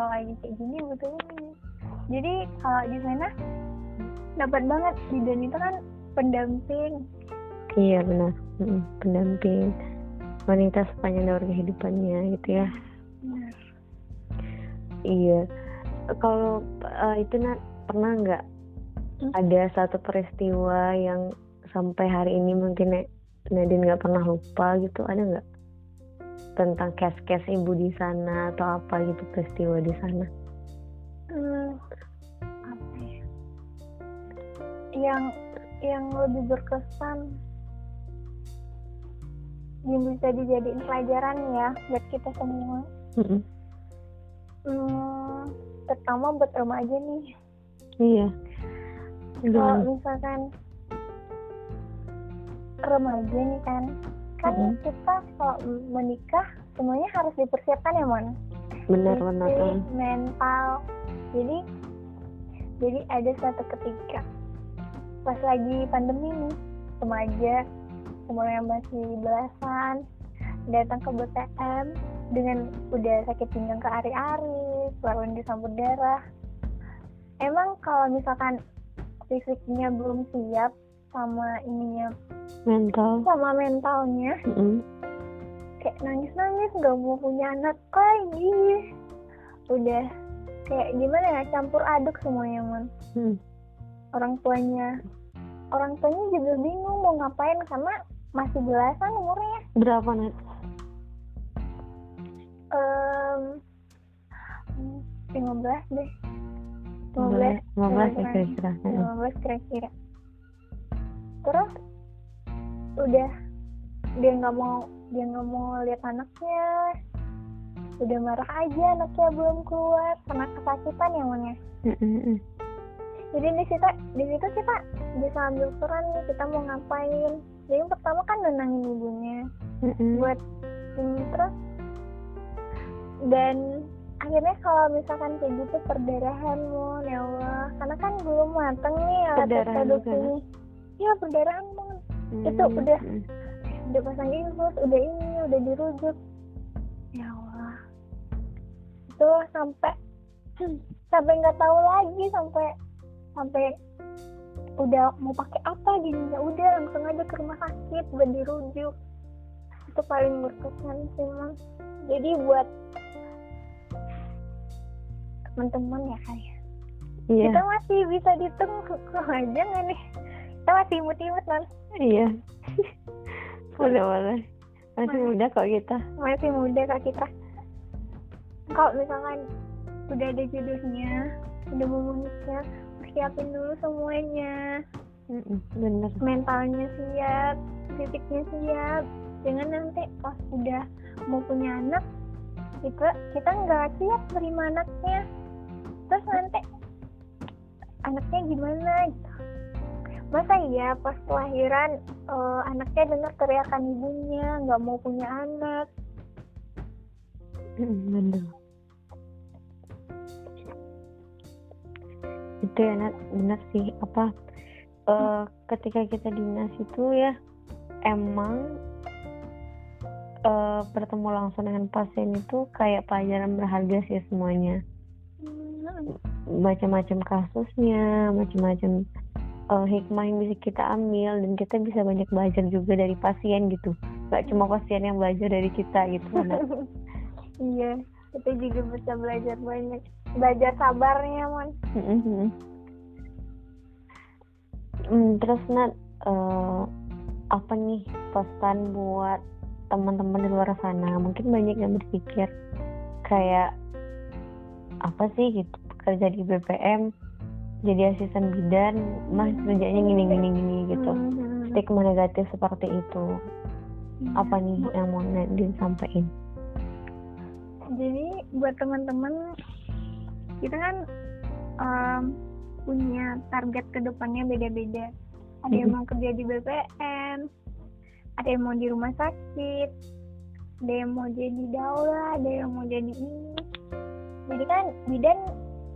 kalau lagi kayak gini butuh ini jadi kalau di sana dapat banget. Bidan itu kan pendamping. Iya benar. Pendamping. Wanita sepanjang dari kehidupannya gitu ya. Benar. iya. Kalau eh, itu Nat, pernah nggak Hmm? ada satu peristiwa yang sampai hari ini mungkin Ne- Nadine nggak pernah lupa gitu? Ada nggak tentang kes-kes ibu di sana atau apa gitu peristiwa di sana? Hmm, apa ya? Yang yang lebih berkesan yang bisa dijadiin pelajaran ya buat kita semua. Mm-mm. hmm, terutama buat remaja nih. Iya. Kalau misalkan remaja nih kan kan Mm-mm. kita kalau menikah semuanya harus dipersiapkan ya mon benar benar fisik, mm. mental jadi jadi ada satu ketika pas lagi pandemi nih remaja umur yang masih belasan datang ke BTM dengan udah sakit pinggang ke ari-ari baru disambut darah emang kalau misalkan fisiknya belum siap sama ininya. Mental. Sama mentalnya. Mm-mm. kayak nangis-nangis gak mau punya anak lagi. Udah. Kayak gimana ya campur aduk semuanya man Mm. orang tuanya. Orang tuanya juga bingung mau ngapain karena masih belasan umurnya. Berapa Nat? Em, 15 deh. 15 15 ya kira-kira Mm. 15 kira-kira terus udah dia nggak mau dia nggak mau lihat anaknya. Udah marah aja anaknya belum keluar karena kesakitan ya Mon, ya? Mm-mm. jadi di situ di situ kita bisa ambil peran nih kita mau ngapain? Jadi yang pertama kan nenangin ibunya. Buat ini terus dan akhirnya kalau misalkan kayak gitu perdarahan mon ya Allah. Karena kan belum mateng nih alat Perdarahan iya perdarahan mon itu Mm. udah- Mm. udah pasang infus udah ini udah dirujuk. Ya Allah. Itu sampai sampai nggak tahu lagi sampai sampai udah mau pakai apa gini ya udah langsung aja ke rumah sakit buat dirujuk. Itu paling berkesan sih Mang. jadi buat teman-teman ya kayak iya. Kita masih bisa ditunggu aja nggak nih kita masih imut-imut non iya. Boleh boleh. Masih muda kok kita. Masih muda kak kita. Kalau misalkan udah ada jodohnya udah mau menikah persiapin dulu semuanya. Bener. Mentalnya siap fisiknya siap. Jangan nanti pas udah mau punya anak kita kita nggak siap terima anaknya. Terus nanti anaknya gimana gitu masa iya pas kelahiran eh, anaknya dengar teriakan ibunya nggak mau punya anak. Bener itu ya Nat bener sih. Apa eh, ketika kita dinas itu ya emang eh, bertemu langsung dengan pasien itu kayak pelajaran berharga sih semuanya. Hmm, macam-macam kasusnya macam-macam eh, hikmah yang bisa kita ambil dan kita bisa banyak belajar juga dari pasien gitu. Gak cuma pasien yang belajar dari kita gitu iya kita juga bisa belajar banyak. Belajar sabarnya mon. Hmm, terus Nat eh, apa nih pesan buat teman-teman di luar sana? Mungkin banyak yang berpikir kayak apa sih gitu kerja di BPM jadi asisten bidan mah kerjanya gini gini gini gitu. Mhm. stigma negatif seperti itu. Iya. apa nih yang mau Nadine sampaikan? Jadi buat teman-teman kita kan em, punya target ke depannya beda-beda. Ada yang mau kerja di BPM ada yang mau di rumah sakit ada yang mau jadi daulah ada yang mau jadi ini. Jadi kan bidan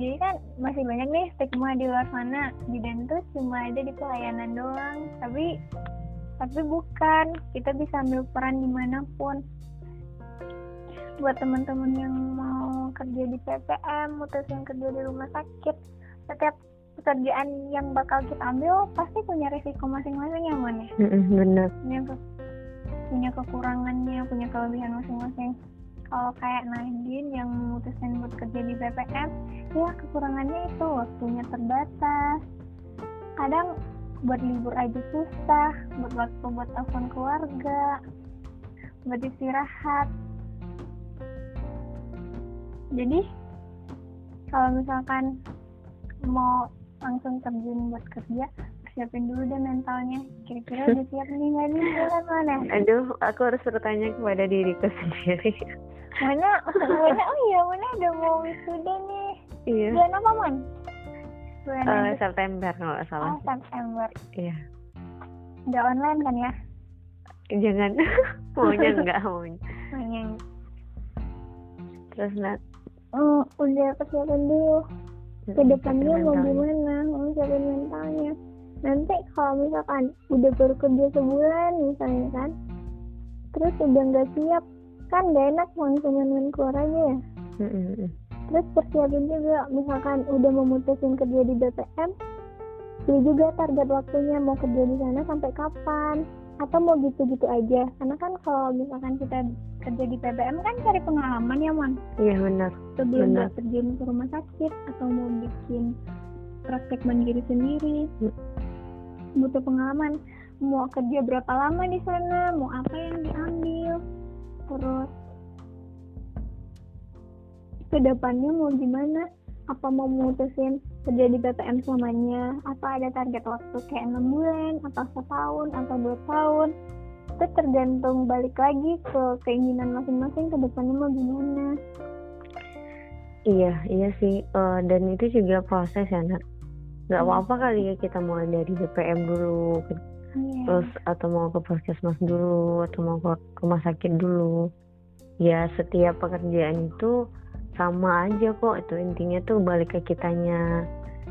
jadi kan masih banyak nih stigma di luar sana. Bidan tuh cuma ada di pelayanan doang. Tapi tapi bukan. Kita bisa ambil peran di mana pun. Buat teman-teman yang mau kerja di PPM mutusin kerja di rumah sakit setiap pekerjaan yang bakal kita ambil pasti punya resiko masing-masing ya man ya? Mm-mm, bener. Punya ke- punya kekurangannya punya kelebihan masing-masing kalau kayak Nadine yang memutuskan buat kerja di PPM ya kekurangannya itu waktunya terbatas. Kadang buat libur aja susah buat waktu buat telepon keluarga buat istirahat. Jadi kalau misalkan mau langsung terjun buat kerja siapin dulu deh mentalnya. Kira-kira udah siap nih nggak nih mana aduh aku harus bertanya kepada diriku sendiri mana mana oh iya mana udah mau wisuda nih. Iya. Bulan apa man bulan Agustus. September kalau nggak salah. Oh September. Iya. Udah online kan ya? Jangan. Maunya enggak maunya. Makanya, terus Nat? Mm, udah persiapan dulu. Ke depannya tapi mau gimana? Mau siapin mentalnya. Nanti kalau misalkan udah baru kerja sebulan misalnya kan terus udah nggak siap kan gak enak langsung main keluar aja ya terus persiapin juga misalkan udah memutusin kerja di BPM pilih juga target waktunya mau kerja di sana sampai kapan atau mau gitu-gitu aja. Karena kan kalau misalkan kita kerja di PPM kan cari pengalaman ya man iya benar. Sebelum Benar. mau terjun ke rumah sakit atau mau bikin praktek mandiri sendiri. Hmm. butuh pengalaman mau kerja berapa lama di sana mau apa yang diambil ke depannya mau gimana apa mau memutusin kerja di PPM selamanya apa ada target waktu kayak enam bulan atau setahun atau dua tahun itu tergantung balik lagi ke keinginan masing-masing ke depannya mau gimana Iya, iya sih. Eh, dan itu juga proses ya, Nak. Nggak Hmm. apa-apa kali ya kita mulai dari BPM dulu, ke- Iya. terus atau mau ke puskesmas dulu, atau mau ke rumah sakit dulu. Ya, setiap pekerjaan itu sama aja kok. Itu intinya tuh balik ke kitanya.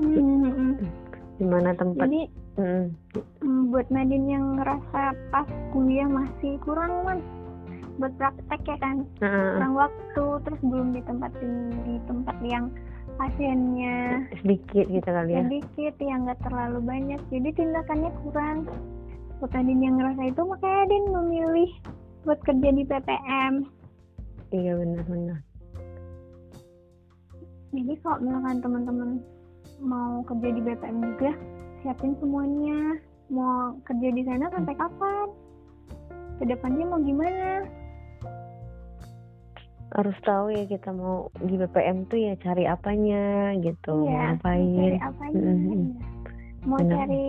Hmm, hmm, hmm. Di mana tempat. Jadi Mm, mm, buat Nadine yang ngerasa pas kuliah masih kurang man buat praktek ya kan Heeh, kurang waktu terus belum ditempatin di tempat yang pasiennya sedikit gitu kali ya. sedikit yang nggak terlalu banyak jadi tindakannya kurang buat Nadine yang ngerasa itu makanya Nadine memilih buat kerja di PPM Iya benar-benar. Jadi kalau misalkan teman-teman mau kerja di BPM juga siapin semuanya. Mau kerja di sana sampai kapan? Ke depannya mau gimana? Harus tahu ya kita mau di BPM tuh ya cari apanya gitu, mau ngapain. cari apanya iya. mau Benar. cari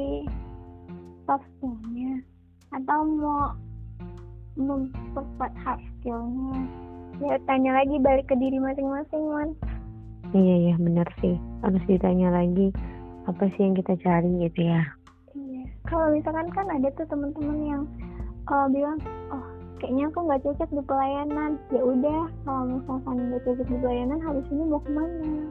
soft skillnya atau mau memperkuat hard skillnya. Ya tanya lagi balik ke diri masing-masing man Iya iya benar sih harus ditanya lagi apa sih yang kita cari gitu ya. iya kalau misalkan kan ada tuh teman-teman yang uh, bilang oh kayaknya aku nggak cocok di pelayanan ya udah kalau misalkan nggak cocok di pelayanan habis ini mau ke mana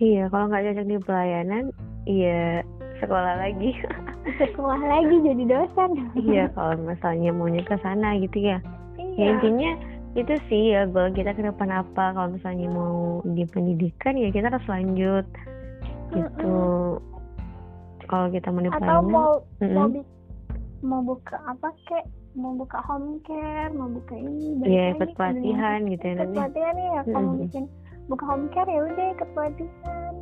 Iya kalau nggak cocok di pelayanan, iya sekolah lagi. sekolah lagi jadi dosen iya kalau misalnya maunya ke sana gitu ya. Ya iya intinya itu sih ya goal kita ke depan apa? Kalau misalnya mau di pendidikan ya kita harus lanjut. Gitu. Kalau kita mau di atau mau mau mm-mm. bi- mau buka apa kek mau buka home care mau buka ini Iya, lagi ikut ke pelatihan gitu ya ikut pelatihan ya kalau Mm-mm. bikin buka home care ya udah ikut pelatihan.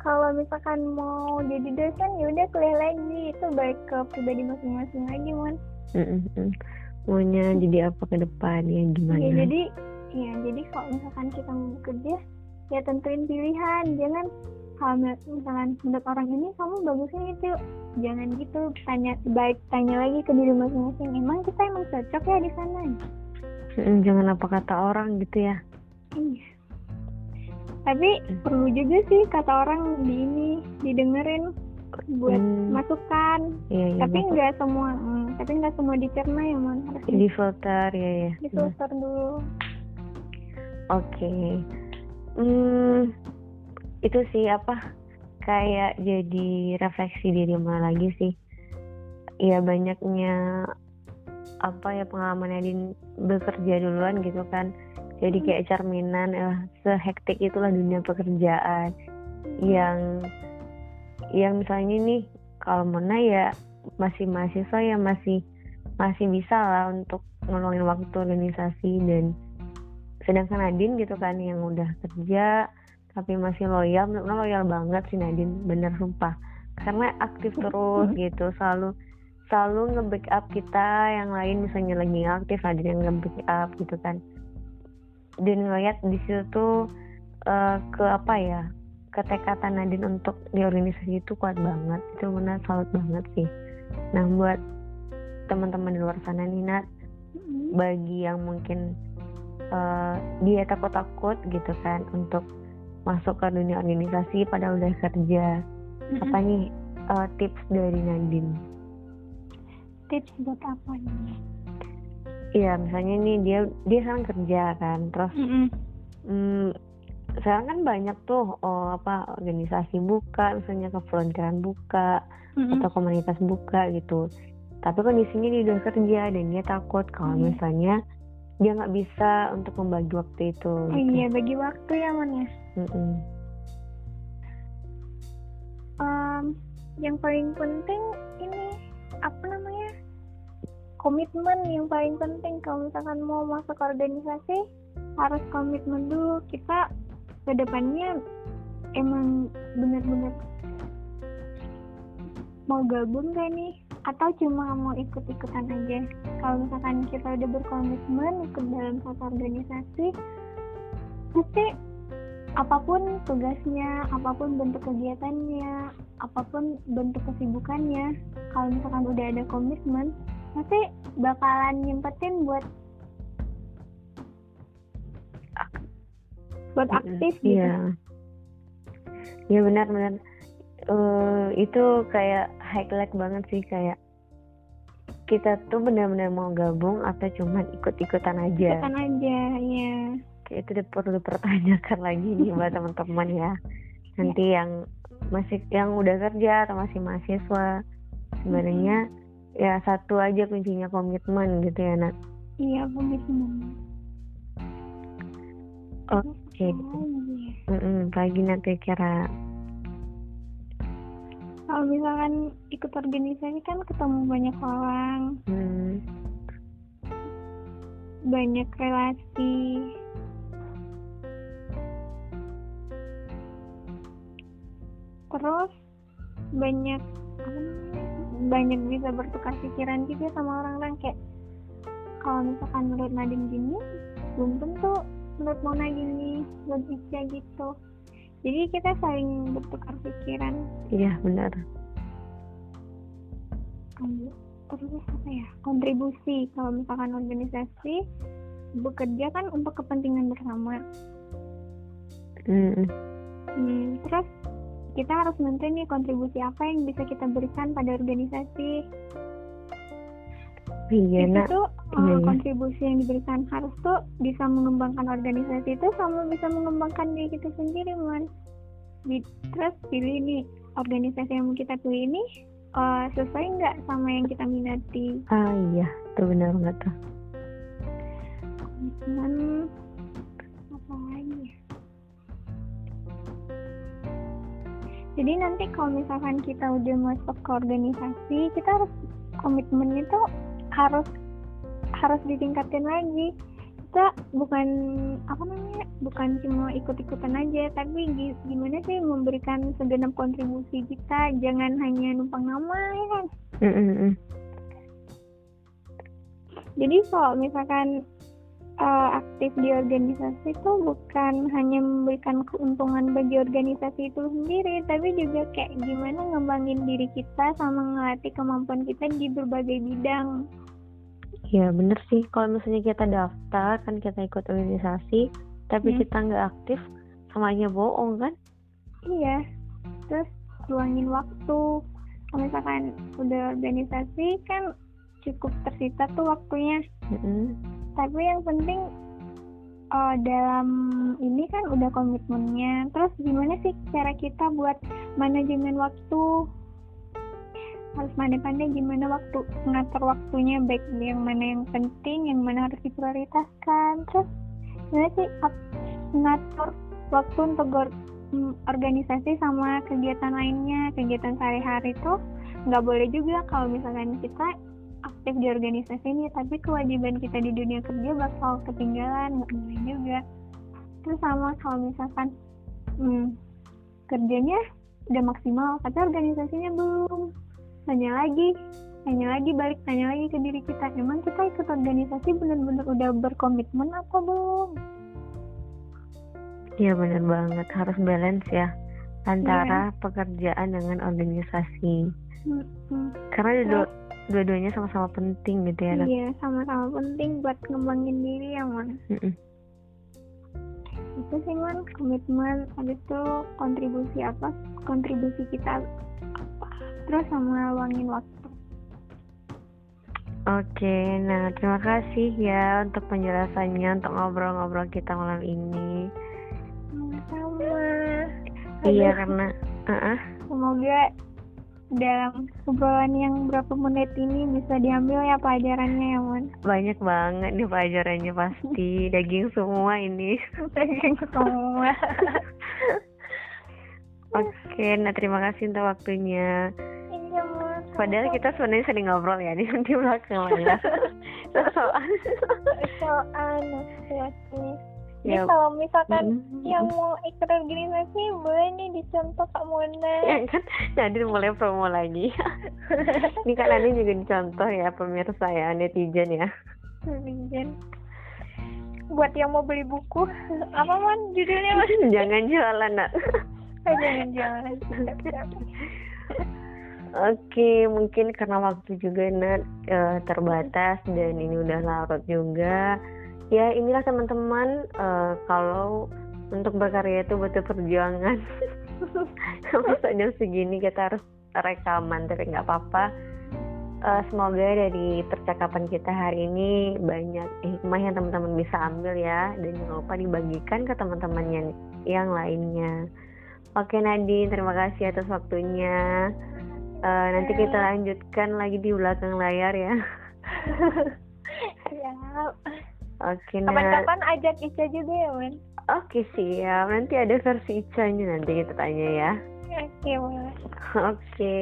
Kalau misalkan mau jadi dosen ya udah kuliah lagi. Itu baik ke pribadi masing-masing lagi man Mm-mm. Maunya jadi apa ke depan ya gimana? ya jadi ya jadi kalau misalkan kita mau bekerja ya tentuin pilihan. Jangan kalau mi- misalkan menurut orang ini kamu bagusnya itu. Jangan gitu tanya baik tanya lagi ke diri masing-masing. Emang kita emang cocok ya di sana? Jangan apa kata orang gitu ya. iya. Tapi perlu juga sih kata orang di ini didengerin buat Hmm. masukan Iya iya. tapi nggak semua hmm, tapi nggak semua dicerna ya man harus di filter ya ya. di filter dulu Oke. Hmm, itu sih apa kayak jadi refleksi diri mana lagi sih. Ya banyaknya apa ya pengalaman Nadine bekerja duluan gitu kan. jadi kayak cerminan eh, sehektik itulah dunia pekerjaan yang yang misalnya nih kalau Mona ya masih mahasiswa ya masih masih bisa lah untuk ngeluangin waktu organisasi dan sedangkan Nadine gitu kan yang udah kerja tapi masih loyal Mona loyal banget sih Nadine bener sumpah. Karena aktif terus gitu selalu selalu nge-backup kita yang lain misalnya lagi aktif ada yang nge-backup gitu kan. Dan ngeliat di situ tuh uh, ke apa ya ketekatan Nadine untuk di organisasi itu kuat banget itu benar salut banget sih nah buat teman-teman di luar sana nih Nat mm-hmm. bagi yang mungkin uh, dia takut-takut gitu kan untuk masuk ke dunia organisasi pada udah kerja mm-hmm. apa nih uh, tips dari Nadine tips buat apa nih? Iya, misalnya nih dia dia sekarang kerja kan, terus mm -mm. Hmm, sekarang kan banyak tuh oh, apa organisasi buka, misalnya kevolontiran buka mm -mm. atau komunitas buka gitu. Tapi kondisinya dia udah kerja dan dia takut kalau mm. misalnya dia nggak bisa untuk membagi waktu itu. Oh, gitu. Iya, bagi waktu ya ya. Mm -mm. Um, yang paling penting ini apa namanya komitmen yang paling penting kalau misalkan mau masuk organisasi harus komitmen dulu kita ke depannya emang benar-benar mau gabung gak nih? Atau cuma mau ikut-ikutan aja? Kalau misalkan kita udah berkomitmen ikut dalam satu organisasi pasti apa pun tugasnya apa pun bentuk kegiatannya apa pun bentuk kesibukannya kalau misalkan udah ada komitmen pasti bakalan nyempetin buat buat aktif gitu. Iya. Iya benar-benar uh, itu kayak highlight banget sih kayak kita tuh benar-benar mau gabung atau cuma ikut-ikutan aja. Ikutan aja, ya. Kayak itu perlu dipertanyakan lagi nih buat teman-teman ya. Nanti ya. yang masih yang udah kerja atau masih mahasiswa sebenarnya ya satu aja kuncinya komitmen gitu ya Nat iya komitmen oke mm -mm, pagi nanti kira kalau misalkan ikut organisasi kan ketemu banyak orang. Hmm. banyak relasi. Terus banyak banyak bisa bertukar pikiran juga sama orang-orang. Kayak kalau misalkan menurut Nadine gini belum tentu menurut Mona gini logiknya gitu. Jadi kita saling bertukar pikiran. Iya benar. Terus apa ya kontribusi. Kalau misalkan organisasi bekerja kan untuk kepentingan bersama. Mm. hmm, terus kita harus nentuin nih kontribusi apa yang bisa kita berikan pada organisasi iya itu tuh uh, iya. kontribusi yang diberikan harus tuh bisa mengembangkan organisasi itu sama bisa mengembangkan diri kita sendiri man terus pilih nih organisasi yang kita pilih ini uh, sesuai nggak sama yang kita minati? Ah iya. Itu benar banget tuh. Komitmen apa lagi ya? jadi nanti kalau misalkan kita udah masuk ke organisasi kita harus komitmennya tuh harus harus ditingkatin lagi. Kita bukan apa namanya bukan cuma ikut-ikutan aja tapi gimana sih memberikan segenap kontribusi kita? Jangan hanya numpang nama ya kan? Mm -hmm. jadi kalau misalkan uh, aktif di organisasi itu bukan hanya memberikan keuntungan bagi organisasi itu sendiri, tapi juga kayak gimana ngembangin diri kita sama ngelatih kemampuan kita di berbagai bidang. Ya bener sih, kalau misalnya kita daftar kan kita ikut organisasi, tapi hmm. kita nggak aktif, sama aja bohong kan? Iya, terus luangin waktu. Kalau misalkan udah organisasi kan cukup tersita tuh waktunya. Mm -hmm tapi yang penting uh, dalam ini kan udah komitmennya. Terus gimana sih cara kita buat manajemen waktu? Harus pandai-pandai gimana waktu ngatur waktunya baik yang mana yang penting yang mana harus diprioritaskan. Terus sebenarnya sih ap- ngatur waktu untuk mm, organisasi sama kegiatan lainnya kegiatan sehari-hari tuh? Nggak boleh juga kalau misalkan kita aktif di organisasi ini tapi kewajiban kita di dunia kerja bakal ketinggalan nggak boleh juga. Terus sama kalau misalkan hmm, kerjanya udah maksimal tapi organisasinya belum. Tanya lagi tanya lagi balik tanya lagi ke diri kita emang kita ikut organisasi benar-benar udah berkomitmen apa belum? Iya bener banget. Harus balance ya antara pekerjaan dengan organisasi. Hmm, hmm. Karena dua- dua-duanya sama-sama penting gitu ya. Iya sama-sama penting buat ngembangin diri ya man Mm-mm. itu sih man komitmen. Habis itu kontribusi apa? Kontribusi kita apa? Terus sama luangin waktu. Oke, nah terima kasih ya untuk penjelasannya untuk ngobrol-ngobrol kita malam ini. sama Iya karena, uh semoga dalam obrolan yang berapa menit ini bisa diambil ya pelajarannya ya man banyak banget nih pelajarannya pasti daging semua ini. semua Oke, nah terima kasih untuk waktunya. iya man Padahal kita sebenarnya sering ngobrol ya di di belakang layar. Soal soal ya sih ya, Jadi kalau misalkan mm, yang mau ikut organisasi boleh nih dicontoh Kak Mona. ya kan Nadine mulai promo lagi. Ini kan Nadine juga dicontoh ya pemirsa ya netizen ya. Netizen. Buat yang mau beli buku, apa man judulnya man? Jangan jualan nak. Eh, Jangan jangan. Oke, mungkin karena waktu juga Nat eh, terbatas dan ini udah larut juga. Ya inilah teman-teman eh, kalau untuk berkarya itu butuh perjuangan. Masa jam segini kita harus rekaman tapi nggak apa-apa. Eh, semoga dari percakapan kita hari ini banyak hikmah yang teman-teman bisa ambil ya dan jangan lupa dibagikan ke teman-teman yang yang lainnya. Oke Nadine, terima kasih atas waktunya. Eh, nanti kita lanjutkan lagi di belakang layar ya. Ya. Oke, Nat. Kapan-kapan ajak Ica juga ya man. Oke, siap. Nanti ada versi Ica-nya nanti kita tanya ya. Oke boleh. Oke.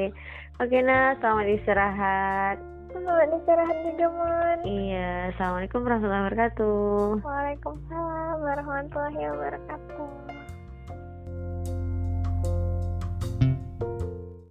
Oke, nah, selamat istirahat. Selamat istirahat juga man. Iya, Assalamualaikum warahmatullahi wabarakatuh. Waalaikumsalam warahmatullahi wabarakatuh.